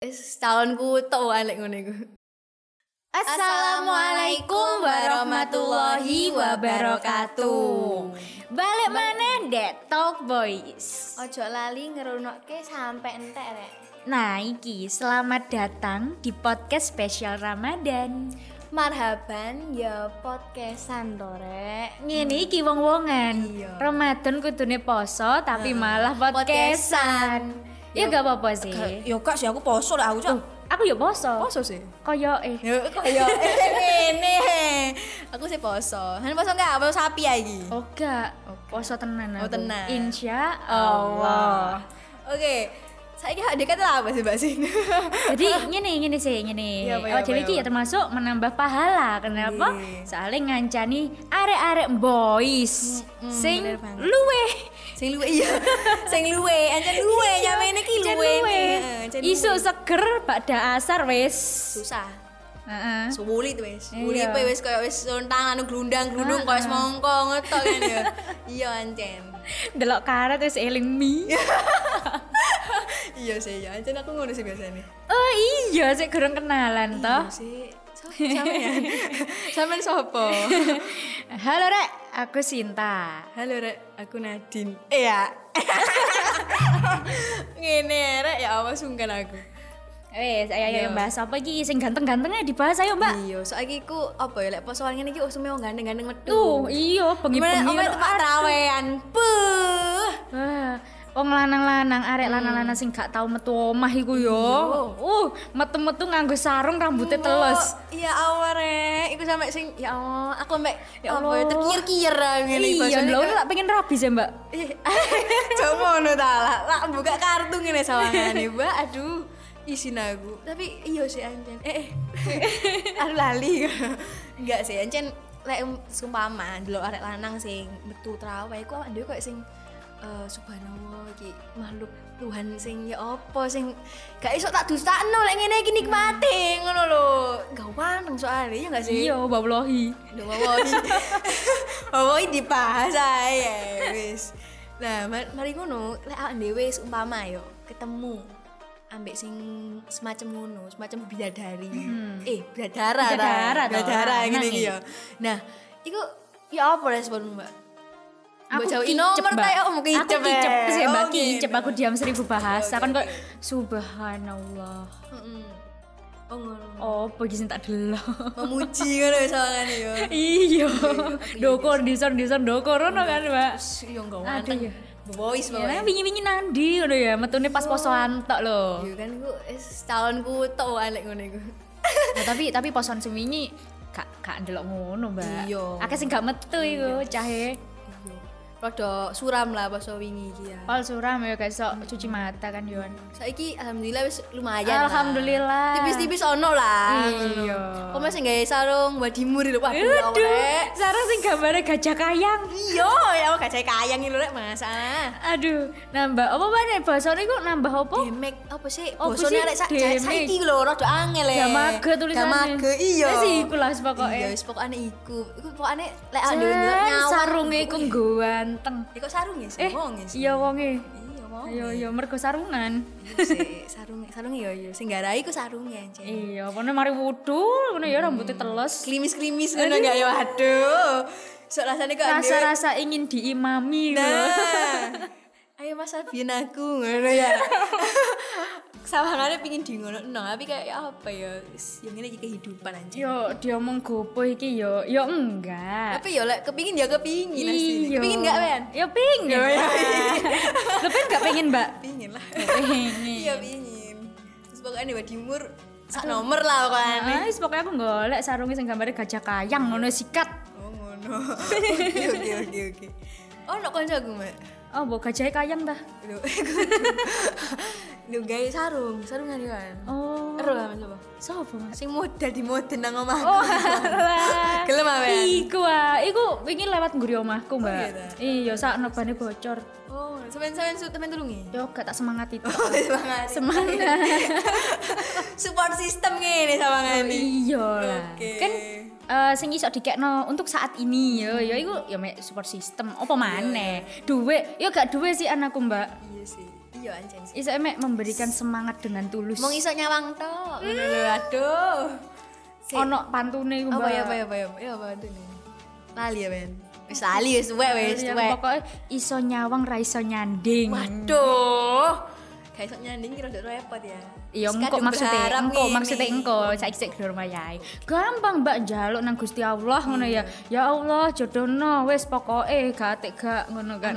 Wis tahunku tok alek ngono iku. Assalamualaikum warahmatullahi wabarakatuh. Balik mana Dek Talk Boys. Ojo lali ngerunokke sampe entek rek. Nah, iki selamat datang di podcast spesial Ramadan. Marhaban ya podcastan to rek. Ngene iki wong-wongan. Iya. Ramadan kudune poso tapi malah podcastan. Ya gak apa-apa sih. Yo kak sih aku poso lah aku cak. Tuh, aku ya poso. Poso sih. Koyo eh. Ya kaya ngene. Aku sih poso. Han poso enggak? Poso sapi lagi. Oh gak, poso tenan Oh, aku. tenan. Insya Allah. Oke. Saiki hak dekat lah apa sih Mbak Sin? Jadi ngene ngene sih ngene. Iya, apa, oh, jadi iya. ya termasuk menambah pahala. Kenapa? Iya. Soalnya ngancani arek-arek boys sing luwe. Sing luwe iya. Sing luwe, ancen luwe nyamene iki Jan luwe. Isu seger pada asar wis. susah. Heeh. Sulit wis. Iya. Uripe wis koyo wis lontang anu glundang-glundung koyo wis mongko ngetok kan ya. Iya ancen. Delok karet wis eling mi. Iya sih ya, ancen aku ngono sih biasanya. oh iya, sik kurang kenalan toh. Iya sih. Sampean. Sampean sapa? Halo Rek, aku Sinta. Halo Rek, aku Nadine. Iya. Ngene Rek, ya Allah sungkan aku. Wes, ayo Iya. ayo bahas apa iki sing ganteng-gantengnya dibahas ayo, Mbak. Iya, saiki ku apa ya lek ngene iki usume wong gandeng-gandeng metu. Tuh, iya, bengi-bengi. Ono tempat trawean? Puh. Wong lanang-lanang arek lanang-lanang sing gak tau metu omah iku yo. Uh, metu-metu nganggo sarung rambutnya telus. Oh, Iya Allah rek, iku sampe sing ya Allah, aku sampe Ya ya Allah. Terkier-kier ngene Iya, bahasane lho tak pengen rabi sih, Mbak. Cok ngono ta lah. Lah buka kartu ngene sawangane, Mbak. Aduh, isin aku. Tapi iya sih ancen. Eh, eh. Aduh lali. Enggak sih, ancen lek um, sumpama delok arek lanang sing metu trawe iku awake dhewe koyo sing eh subhanallah iki makhluk Tuhan sing ya apa sing gak iso tak dustakno lek ngene iki nikmati ngono lho. Gawan soalnya ya gak sih? Iya, wallahi. Udah wawahi. wawahi dibahas ae wis. Nah, mar- mari ngono, lek awake dhewe umpama yo ketemu ambek sing semacam ngono, semacam bidadari. Eh, bidadara ta. Bidadara toh, Bidadara lanang ngene iki. iki yo. Nah, iku Aku kicep, nomor ta ya? Oh, kicep. Aku kicep eh. sih, Mbak. Oh, Kicep gitu. aku diam seribu bahasa. Oke, Kan kok oke. subhanallah. Oh, ngono. Oh, pergi sing tak delok. Memuji ngono sawangane yo. Iya. Dokor dison dison dokor kan, Mbak. Yo enggak wanteng. ya. Voice Ya, wingi-wingi nandi ngono ya, metune pas posoan tok lho. Iya kan ku wis tahunku tok alek ngono iku. Nah, tapi tapi poson semingi gak gak ndelok ngono, Mbak. Iya. Akeh sing gak metu iku cahe. Iya. Rada suram lah pas wingi iki ya. Pal suram ya guys, sok cuci mata kan Yon. Saiki alhamdulillah wis lumayan. lah. Alhamdulillah. Tipis-tipis ono lah. Iya. Kok masih gawe sarung wadimur lho. Allah, Aduh, sekarang sing gambare gajah kayang. Iya, ya gak kayang iki lho rek masalah. Aduh, nambah apa mana bahasane iku nambah apa? Demek apa sih? Sih, arek saiki lho rada angel e. Damage tulisannya. Damage iya. Wis iku lah pokoknya. Iya, wis pokoknya iku. Iku pokoknya lek ade Jan, nyawa. sarunge iku ganteng. Iku sarung ya sih, Eh, wong ya sih. iya wonge. Iya, wong. Ayo yo mergo sarungan. Iya sarung sarung iya iya. Sing garai iku sarung ya, Cen. Iya, pokoknya mari wudu, ngono ya rambutnya telus. Klimis-klimis ngono enggak ya waduh. Sok rasane kok Rasa-rasa ingin diimami. Nah. Ayo Mas Albion aku ngono ya. Sawangane pingin di ngono no, tapi kayak apa ya? Yang ini kehidupan aja. Yo dia omong gopo iki yo, yo enggak. Tapi ya lek kepingin ya kepingin asli. Iya. Kepingin enggak, Ben? Ya pingin. Yo, ya, Lu pengen enggak pengen, Mbak? Pingin lah. Pengen. Iya, pingin. Terus pokoknya di Timur sak nomor lah pokoknya. Ah, pokoknya aku golek sarungnya sing gambare gajah kayang ngono sikat. Oh, ngono. Oke, oke, oke. Oh, nok kancaku, Mbak. Oh, mbok gajah kayang dah. Lho gawe sarung, sarungan kan. Oh. Ero lah Mas apa? Sopo, Mas? Sing modal di model nang omahku. Oh. Gelem Ben? Iku ah, iku wingi lewat ngguri omahku, Mbak. iya? Iya, sak nobane bocor. Oh, sampean-sampean su temen tulungi. Yo gak tak semangat itu. Oh, semangat. Semangat. Support system ngene sawangane. iya lah. Kan eh sing iso dikekno untuk saat ini yo ya iku ya mek support system apa maneh. Duwe yo gak duwe sih anakku, Mbak. Iya sih. Iya anjen sih. Iso emek memberikan semangat dengan tulus. Mau iso nyawang tok. Ngono lho, aduh. Si- ono pantune iku, Mbak. ya apa ya apa ya apa ya apa itu nih. Lali ya, Ben. Wis lali wis suwe wis Ya, suwe. Pokoknya iso nyawang ra iso nyanding. Waduh. Kayak sok nyanding kira udah repot ya. Iya engko maksudnya engko maksudnya engko saiki sik dur mayai. Gampang Mbak njaluk nang Gusti Allah ngono ya. Ya Allah jodohno wis pokoke gak atik gak ngono kan.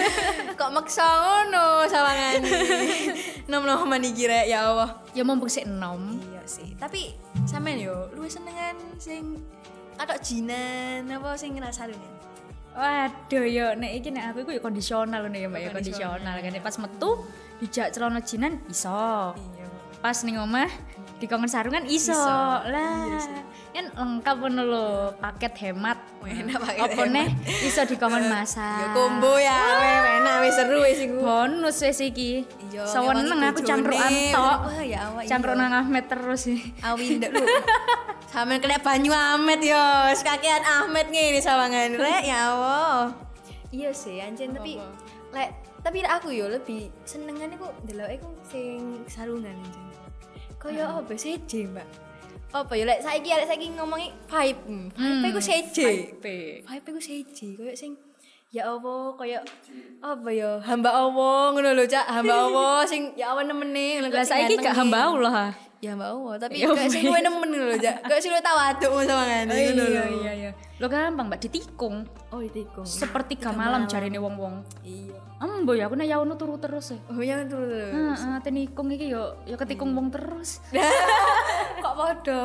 Kok maksa ngono sawangane. Nom-noman iki rek ya Allah. Ya mumpung sik enom. Iya sih. Tapi sampean yo luwih senengan sing katok jinan apa sing ngrasa nih? Waduh yo nek iki nek aku iku ya kondisional ngono ya Mbak ya kondisional kan pas metu dijak celana jinan iso. Iya. Pas ning omah dikongkon sarungan iso. Iso. Lah. Kan lengkap ngono lho, paket hemat. Apa neh iso dikongkon masak. Ya combo ya, weh enak wis seru wis iku. bonus wis iki. Iya, Seweneng ngewangi aku camprukan tok. Ya iya. Campur nang Ahmed terus sih. Awi ndak lu. Sampeyan kena banyu Ahmed yo. Kakean Ahmed ngene sawangan rek ya Allah. Iya sih anjen tapi lek tapi aku yo lebih senengan iku ndeloke iku sing sarungan anjen. Kaya apa seje, Mbak? Apa ya lek saiki lek saiki ngomongi vibe. Hmm, Vibe iku seje. Vibe iku seje kaya sing ya Allah kaya apa ya hamba Allah ngono lho Cak hamba Allah sing ya Allah nemene Lah kok saiki gak hamba. Allah. ah. Ya mbak Allah, tapi Ya kayak sing luwe nemen lho, Jak. Kayak sing luwe tawaduk sama ngene ngono lho. iya iya. Lo gampang Mbak ditikung. Oh, ditikung. Sepertiga malam jarine wong-wong. Iya. Embo ya aku nek yaono turu terus ya. Oh, ya terus. Heeh, tenikung iki yo yo ketikung wong terus. Kok padha.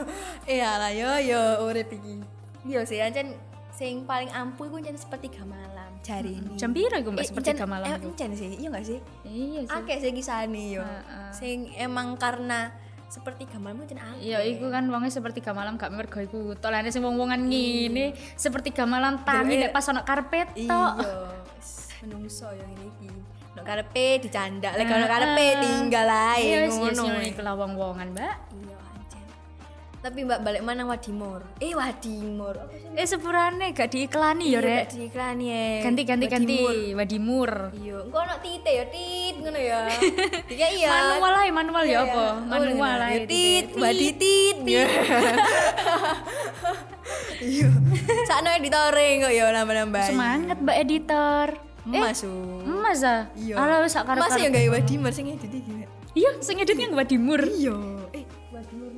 Iya lah yo yo urip iki. Iya sih, ancen sing paling ampuh iku ancen sepertiga malam jari ini. Jam piro iku Mbak Eh, sepertiga malam eh, sih, iya gak sih? Iya sih. Akeh sih kisahane yo. Heeh. Sing emang karena sepertiga malam itu akeh. Iya, iku kan wongnya sepertiga malam gak mergo iku. Tolane sing wong-wongan ngene, sepertiga malam tangi nek pas ono karpet tok. Iya, menungso yo ngene iki. Nek karepe dicandak, lek ono karepe tinggal ae Iya, ngono. iku lah wong-wongan, Mbak. Iya. Tapi Mbak balik mana Wadimor? Eh Wadimor. Eh sepurane gak diiklani ya, Rek. Di iklan ya. Ganti ganti ganti. Wadimur. Iya, engko ono tite ya, tit ngono ya. Tiga iya. Manual ae, manual ya Iya, apa? iya. Manual Oh, ae. ya, tit, wadi tit. Iya. Iya. Sakno editore kok ya nambah-nambah. Semangat Mbak editor. Emas. Emas ah. Iya. Ala wis sak Mas karep. ya gawe Wadimor sing edit iki. Iya, sing editnya Wadimur. Iya.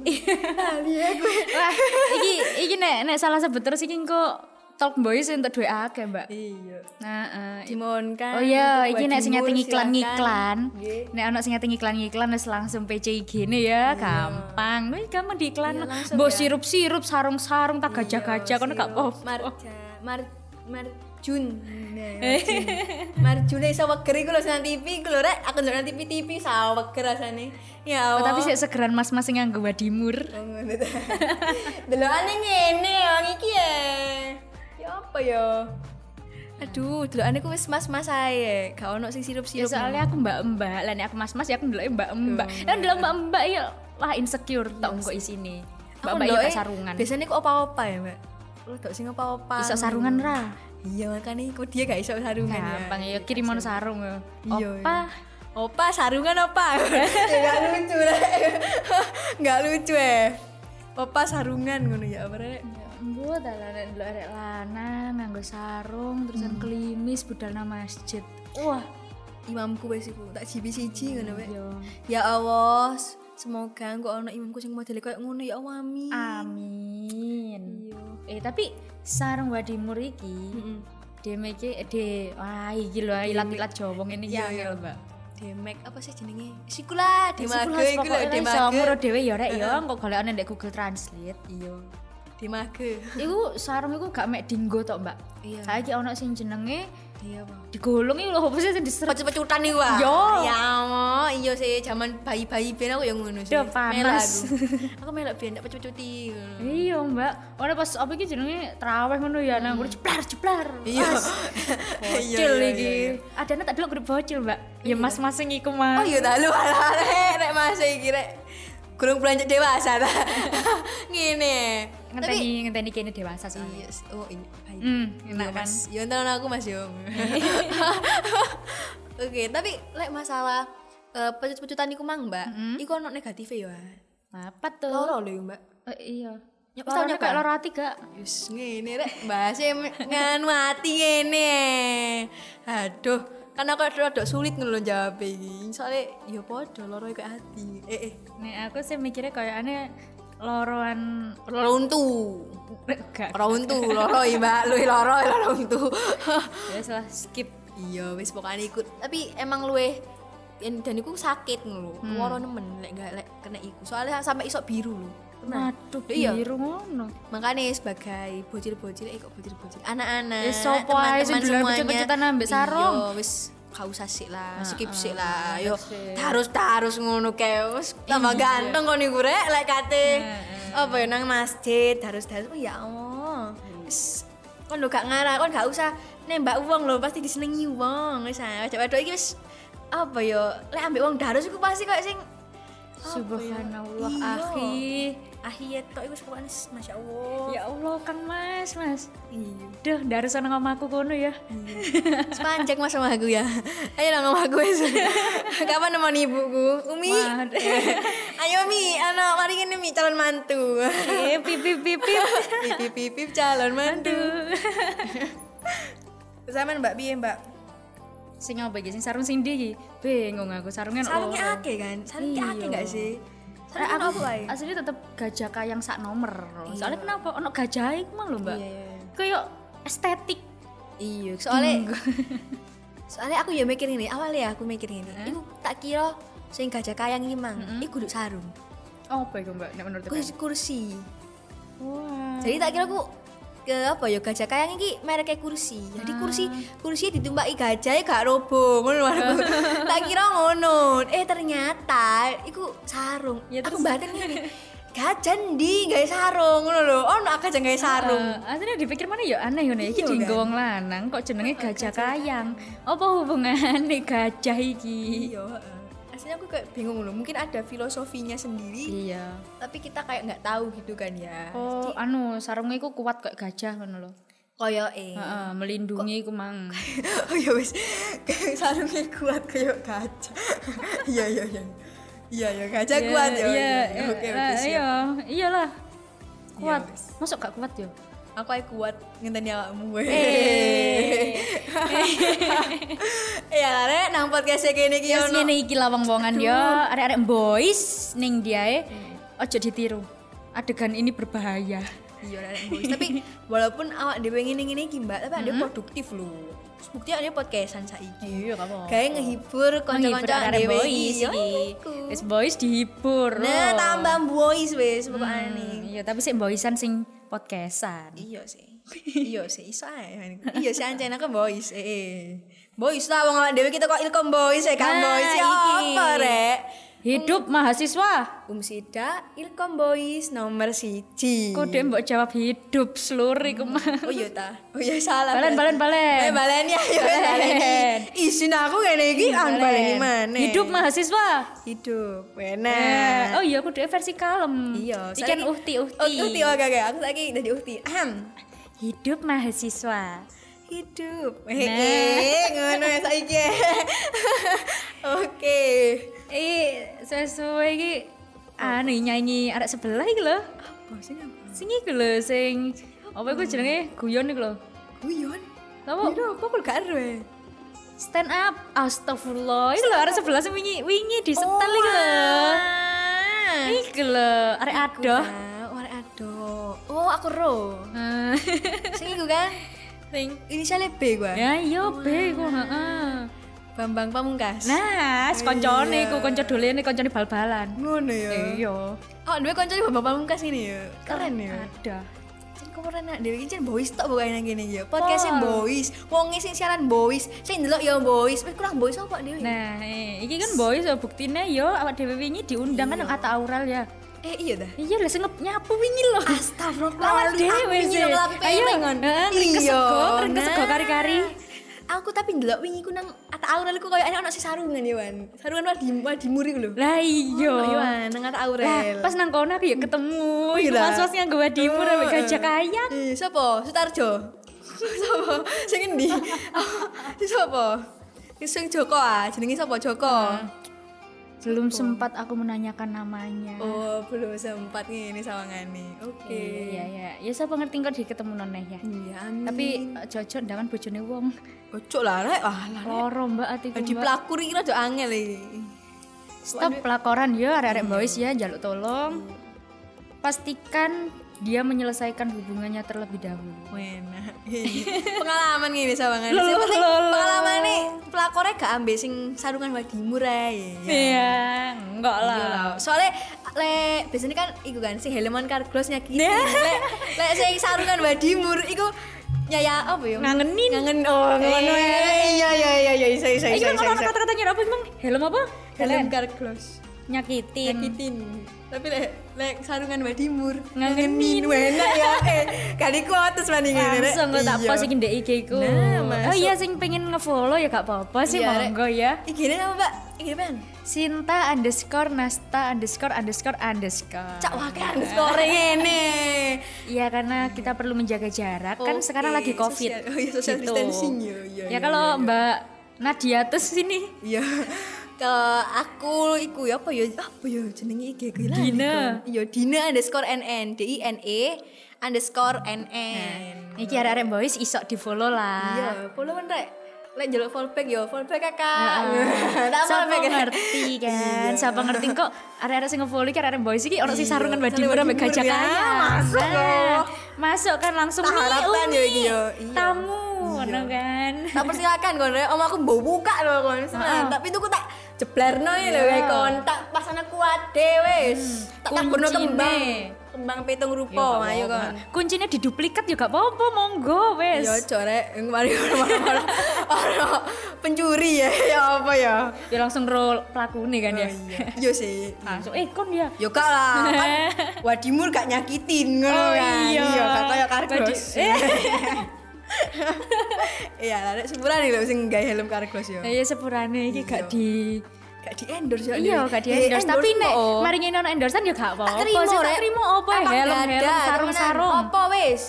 Lali aku. Wah, iki iki nek nek salah sebut terus iki engko Talk Boys untuk duwe akeh, Mbak. Iya. Nah, eh, Dimon kan. Oh iya, iki nek sing iklan-iklan. silakan. Nggih. Nek ana sing nyeting iklan-iklan wis langsung PC IG-ne ya, gampang. Wih, gampang diiklan. Iya, langsung Mbok ya. sirup-sirup, sarung-sarung, tak gajah-gajah kono gak apa-apa. Marja, Mar Marjun. Nah, Marjun. Marjun iso weger iku lho nang TV iku lho rek, aku ndelok nang TV TV weger rasane. Ya Oh, Allah. tapi sik segeran mas-mas sing nganggo Wadimur. Oh, ngono ta. Delokane ngene wong iki ya. Ya apa ya? Aduh, delokane ku wis mas-mas ae. Gak ono sing Ya sirup-sirup. soalnya aku mbak-mbak, lah nek aku mas-mas ya aku ndelok mbak-mbak. Lah ndelok mbak-mbak ya wah insecure tok kok isine. Mbak-mbak ya ndeloke sarungan. Biasanya ku opa-opa ya, Mbak. Lu tok sing opa-opa. Iso sarungan ra. Iya, makane iku dia gak iso sarungan ya. Gampang ya kirimon sarung ya. Iya, Opa. Opa sarungan opa. ya gak lucu lah. Gak lucu eh. Opa sarungan ngono ya, Bre. Mbok dalanan ndelok arek lanang nganggo sarung terusan klimis budal nang masjid. Wah, Imamku wis iku tak jibi siji ngono wae. iya. Ya Allah, semoga engko ono imamku sing model koyo ngono ya Allah amin. Amin. Eh tapi sarung wadimur iki Heeh. Deme iki de wah iki lho ilat-ilat iki Iya, angel, iya. Mbak. Demek apa sih jenenge? Sikula, Sepulas iku lho, pokoknya iso muro dhewe ya rek ya engko golekane ndek Google Translate. Iya. Demage. Iku sarung iku gak mek dinggo tok, Mbak. Iya. Saiki ana sing jenenge Iya, Bang. digolong iki lho apa sih sing diseret Pecet-pecutan iku ah. Yo. Ya iya sih zaman bayi-bayi ben aku yang ngono sih. Panas. Melok aku. Aku melok ben tak pecet-pecuti ngono. Iya mbak, orang pas apa iki jenenge terawih ngono ya, nang guru jeplar jeplar. Iya. Mas, Iya, Bocil iya, iki. Ada nek tak delok grup bocil mbak. Ya mas mas sing iku mah. Oh iya tak lu rek masa iki rek. Gurung belanja dewasa ta. Ngene. Tapi Ngenteni ngenteni kene dewasa soalnya. iya, sih. oh ini baik. Hmm, Iya, enak kan. Mas. Ya aku Mas yo. Oke, tapi lek masalah eh, pecut-pecutan iku mang, Mbak. Iku ono negatif ya. Apa tuh? Loro lho, Mbak. Eh, iya. Nyok, Wis kayak Kak? loro ati gak? Wis ngene rek, bahasa nganu ati ngene. Aduh, kan aku rada sulit ngono jawab iki. Soale ya padha loro kayak ati. Eh eh, Nek aku sih mikirnya kayak aneh loroan loro untu. gak. Loro untu, loro Mbak. Luwih loro loro untu. Ya salah skip. iya, wis pokoknya ikut. Tapi emang luwih dan dan iku sakit ngono. Hmm. Loro nemen lek gak lek kena iku. Soalnya sampai isok biru lho. Pernah. Waduh, Iya. biru ngono. Makanya sebagai bocil-bocil, eh kok bocil-bocil, anak-anak, Ya, sing dolan pecet-pecetan ambek sarung. Iya, wis gak usah sik lah, skip sik lah. iya Yo, sih. harus harus ngono kae wis tambah ganteng kon iku rek lek kate. Apa ya nang masjid harus harus oh ya Allah. Wis kon lo gak ngarah, kon gak usah nembak wong lho, pasti disenengi wong. Wis ah, wedok iki wis apa ya lek ambek wong darus iku pasti kayak sing Subhanallah, Iya. akhi. Ahiyat tok iku pokoknya masya Allah. Ya Allah, Kang Mas, Mas. Iya. Duh, dari sana ngomongku kono ya. Sepanjang mas sama aku ya. Ayo ngomong aku wis. Kapan nemoni ibuku? Umi. Ayo Mi, anak mari ngene Mi calon mantu. Eh, pip pip pip pip. Pipip pipip calon mantu. Zaman Mbak piye Mbak? Sing apa iki? Sing sarung sing ndi iki? Bingung aku sarungnya Sarungnya akeh kan? Sarungnya Iya. akeh gak sih? Eh, Sarungnya aku asli tetep gajah kayang sak nomor. Soalnya kenapa? Ono gajah iku mang lho, Mbak. Iya, iya, iya. Kayak estetik. Iya, soalnya soalnya aku ya mikir ini, awalnya ya aku mikir ini. Iku tak kira sing gajah kayang iki mang, iku duduk sarung. Oh, apa iku, Mbak? Nek menurut Kursi kursi. Wah. Jadi tak kira aku ke apa ya gajah kayang iki mereknya kursi. Jadi kursi kursi ditumbaki gajah ya gak robo ngono aku. tak kira ngono. Eh ternyata iku sarung. Ya, aku batin ngene. Gajah ndi gawe sarung ngono lho. Ono gajah gawe sarung. Uh, aslinya dipikir mana ya aneh ngono iki Iya, dienggo kan? wong lanang kok jenenge gajah kayang. Apa hubungane gajah iki? Iya, Aslinya aku kayak bingung loh. Mungkin ada filosofinya sendiri, Iya. tapi kita kayak nggak tahu gitu kan ya. Oh, anu sarungnya iku kuat kayak gajah ngono lho. Koyo eh. Heeh, melindungi iku mang. oh ya wis sarungnya kuat kayak gajah iya iya iya iya ya gajah Iya, kuat ya Iya, iya. oke eh, oke Iya, iyalah. Kuat. wis. Masuk gak kuat yo? Aku aja kuat ngenteni awakmu Eh. iya lah rek nang podcast kene iki Terus ono ngene iki lah wong-wongan yo, arek-arek boys ning diae ojo ditiru. Adegan ini berbahaya. iya rek boys tapi walaupun awak dhewe ngene-ngene iki mbak tapi ada produktif lho bukti ada podcastan saiki Iya, kamu. kayak ngehibur kanca-kanca arek dhewe boys iki Yo. Wis boys dihibur. nah tambah boys wis pokoknya Hmm, nih Iya, tapi sik boysan sing podcastan. iya sih. Iya sih iso ae. Iya sih ancen aku boys eh, boys lah wong awake dhewe kita kok ilkom boys ya kan boys. Ya apa rek Hidup mahasiswa. Umsida ilkom boys nomor siji Kode mbok jawab hidup seluruh iku mah. oh iya ta oh iya salah Balen, balen, balen. eh balen ya ya wes, balen Balen. isin aku ngene iki ang balen mana Hidup mahasiswa. hidup Nah, enak oh iya aku versi kalem. iya Ikan uhti uhti. oh, uhti oke oke aku lagi dari uhti ahem Hidup mahasiswa. hidup Nah. ngono ya saiki oke Eh, sesuai iki anu nyanyi arek sebelah iki lho. apa sih apa Sing iku lho sing apa iku jenenge guyon iku lho. guyon? Biro, apa kok gak ero? Stand up. Astagfirullah. Iku lho arek sebelah sing wingi wingi di setel iku lho. Iku lho arek adoh. Oh, arek adoh. Oh, aku ro. Eh, Sing iku kan Sing inisialnya B gua. Ya iya be iku heeh. Bambang Pamungkas. Nah, koncone Iya. iku kanca dolene kancane bal-balan. ngono ya. Iya. Oh, konco di Bambang Pamungkas ini ya. Keren ya. Ada. Cen keren nak dewe iki boys tok bukan yang gini ya. Podcastnya Oh. boys. Wong sing siaran boys. Sing ndelok ya boys. Wis kurang boys apa dewe? Nah, eh, iki kan boys so buktine yo awak dhewe wingi diundang kan nang Atta Aural ya. Eh iya dah. Iya lah sing nyapu wingi lho. Astagfirullah. Awak dhewe sih. Ayo, heeh, ring kesego, ring kesego kari-kari. Aku tapi ndelok wingi ku nang Atta Aurel ku koyo ana sing sarungan ya, Wan. Sarungan wadi wadi muri lho. Lah iya. Ono ya, Wan, nang Atta Aurel. Lah, pas nang kono aku ya ketemu Iya iku lah. mas-mas yang gue dimur ambek gajah kayang. Eh, sapa? Sutarjo. sapa? Sing endi? Oh, si sapa? Sing Joko ah, jenenge sapa Joko? Belum sempat aku menanyakan namanya. Oh, belum sempat ngene sawangane. Oke. Iya ya, ya siapa ngerti kok di ketemu noneh ya. Iya, amin. Tapi cocok ndangan bojone wong. ojo lah rek. Wah, lah. Loro mbak atiku. Di Mbak. pelakor iki rada angel iki. Stop pelakoran ya arek-arek boys ya, jaluk tolong. Pastikan dia menyelesaikan hubungannya terlebih dahulu. Wena. pengalaman gini sawangane. Sing penting pengalamane pelakornya gak ambil sing sarungan wadimur ae. Iya, enggak lah. Iya. Soalnya le biasanya kan iku kan si Helman Carglass nyakiti. Lek lek sing sarungan wadimur iku nyaya apa ya? Ngangenin. Ngangen oh ngono ya. Iya iya iya iya isa isa Iki isa. kan ono kata-katanya apa emang? Helm apa? Helm Carglass. Nyakitin. Nyakitin. Tapi lek lek sarungan wadimur Ngangenin. Wena ya. Eh kali ku atus mani ngene. Langsung kok tak Iya. post iki ndek IG ku. Nah, oh iya sing pengen nge-follow ya gak apa-apa sih Iya, monggo ya. Iki apa, Mbak? Iki apa? Sinta underscore Nasta underscore underscore underscore. Cak wakai underscore ngene. Iya karena kita perlu menjaga jarak kan Oke, sekarang lagi covid. sosial- oh iya, social distancing, ya, iya, Ya iya, kalau Mbak Nadia terus sini Iya. Kalau aku iku ya apa ya? Apa ya jenenge iki lah. Dina. Iya, Dina underscore NN, D I N E underscore NN. Iki arek-arek boys isok di follow lah. Iya, follow kan rek. Lek njaluk fallback ya, fallback kakak. Tak fallback. ngerti kan? Siapa ngerti kok arek-arek sing nge-follow iki arek boys iki ono sing Iya, sarungan badi murah mek gajah ya, kaya. masuk. Masuk kan langsung Tak nih Umi, ya ya. Iya. Tamu ngono kan. tak persilakan kon om aku mau buka lho kon seneng tapi tuku tak jeblarno ya lho kayak kon tak pasane kuat dhewe wis tak taburno Kuncine. kembang kembang pitung rupa ayo kon Kuncinya diduplikat juga apa-apa monggo wes. ya corek mari ono pencuri ya ya apa ya Ya langsung roll pelaku nih kan ya. iya sih Langsung eh kon ya. Yo kak lah, kan Wadimur gak nyakitin ngono Oh, kan. iya. gak kaya kargos. Eh. Iya, nek sepurane lho sing gawe helm kargos yo. Ya sepurane iki gak di Gak di endorse yo. Iya, gak di endorse. Tapi nek mari ono endorsean ya gak apa-apa. sih, tak terima apa ya Apa helm nggak helm ada, sarung temenan. sarung. Apa wis?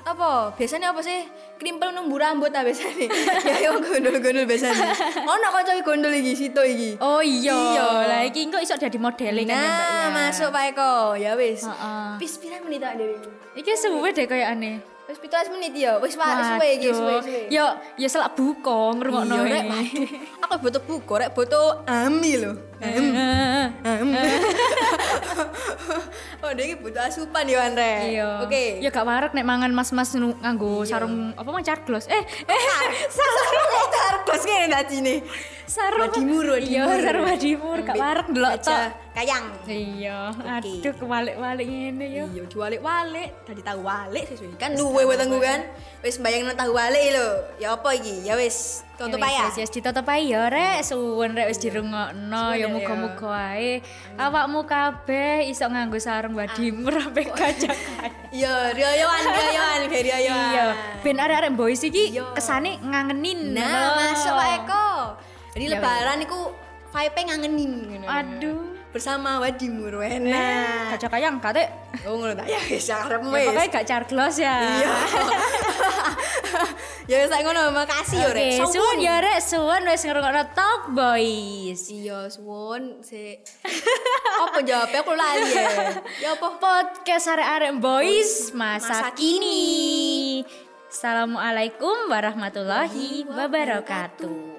Apa? Biasanya apa sih? Krimpel numbu rambut ta biasanya. ya yo gondol-gondol biasanya. Ono kanca iki gondol iki situ iki. Oh iya. Iya. Lah iki engko iso dadi modele kan ya, Mbak ya. Nah, masuk Pak Eko. Ya wis. Pis pirang menit tak dhewe. Iki suwe deh kayak aneh. Wis 17 menit ya. Wis Pak, suwe iki, suwe suwe. Yo, ya selak buka ngrungokno Iya, rek, waduh. Aku butuh buku, rek butuh ami loh. Am. Am. oh, dia butuh asupan ya, Andre. Iya. Oke. Ya gak warak nek mangan mas-mas nganggo sarung apa mang carglos. Eh, eh sarung bos ngene tadi nih. Sarung Wadimur, Iya, wadimur. sarung wadimur gak warak ndelok tok. Kayang. Iya, aduh kebalik-balik ngene yo. Iya, diwalik-walik. Tadi tahu walik sesuai. Kan duwe wetengku kan. Wis bayangno tahu walik lho. Ya apa iki? Ya wis, tutup Ya aja. wis, wis ditutup ae ya rek, suwun rek wis dirungokno ya ya. muga-muga ae awakmu kabeh iso nganggo sarung wadimur sampe gajah kaya. Iya, riyoyoan, kayak riyoyoan. Iya, ben arek-arek boys iki kesane ngangenin. Nah, masuk Pak Eko. Jadi Ya, lebaran iku vibe ngangenin ngono. Aduh. Bersama Wadimur wena. Gajah kayang kate. Oh ngono ta ya wis arepmu Ya, wis. pokoknya gak carglos ya. Iya. ya wis ngono, makasih yo rek. suwun ya rek, suwun wis ngrungokno Talk Boys. Iya, suwun si Apa jawabnya aku lali ya. Ya apa? Podcast arek-arek boys masa, Masa kini. Assalamualaikum warahmatullahi wabarakatuh.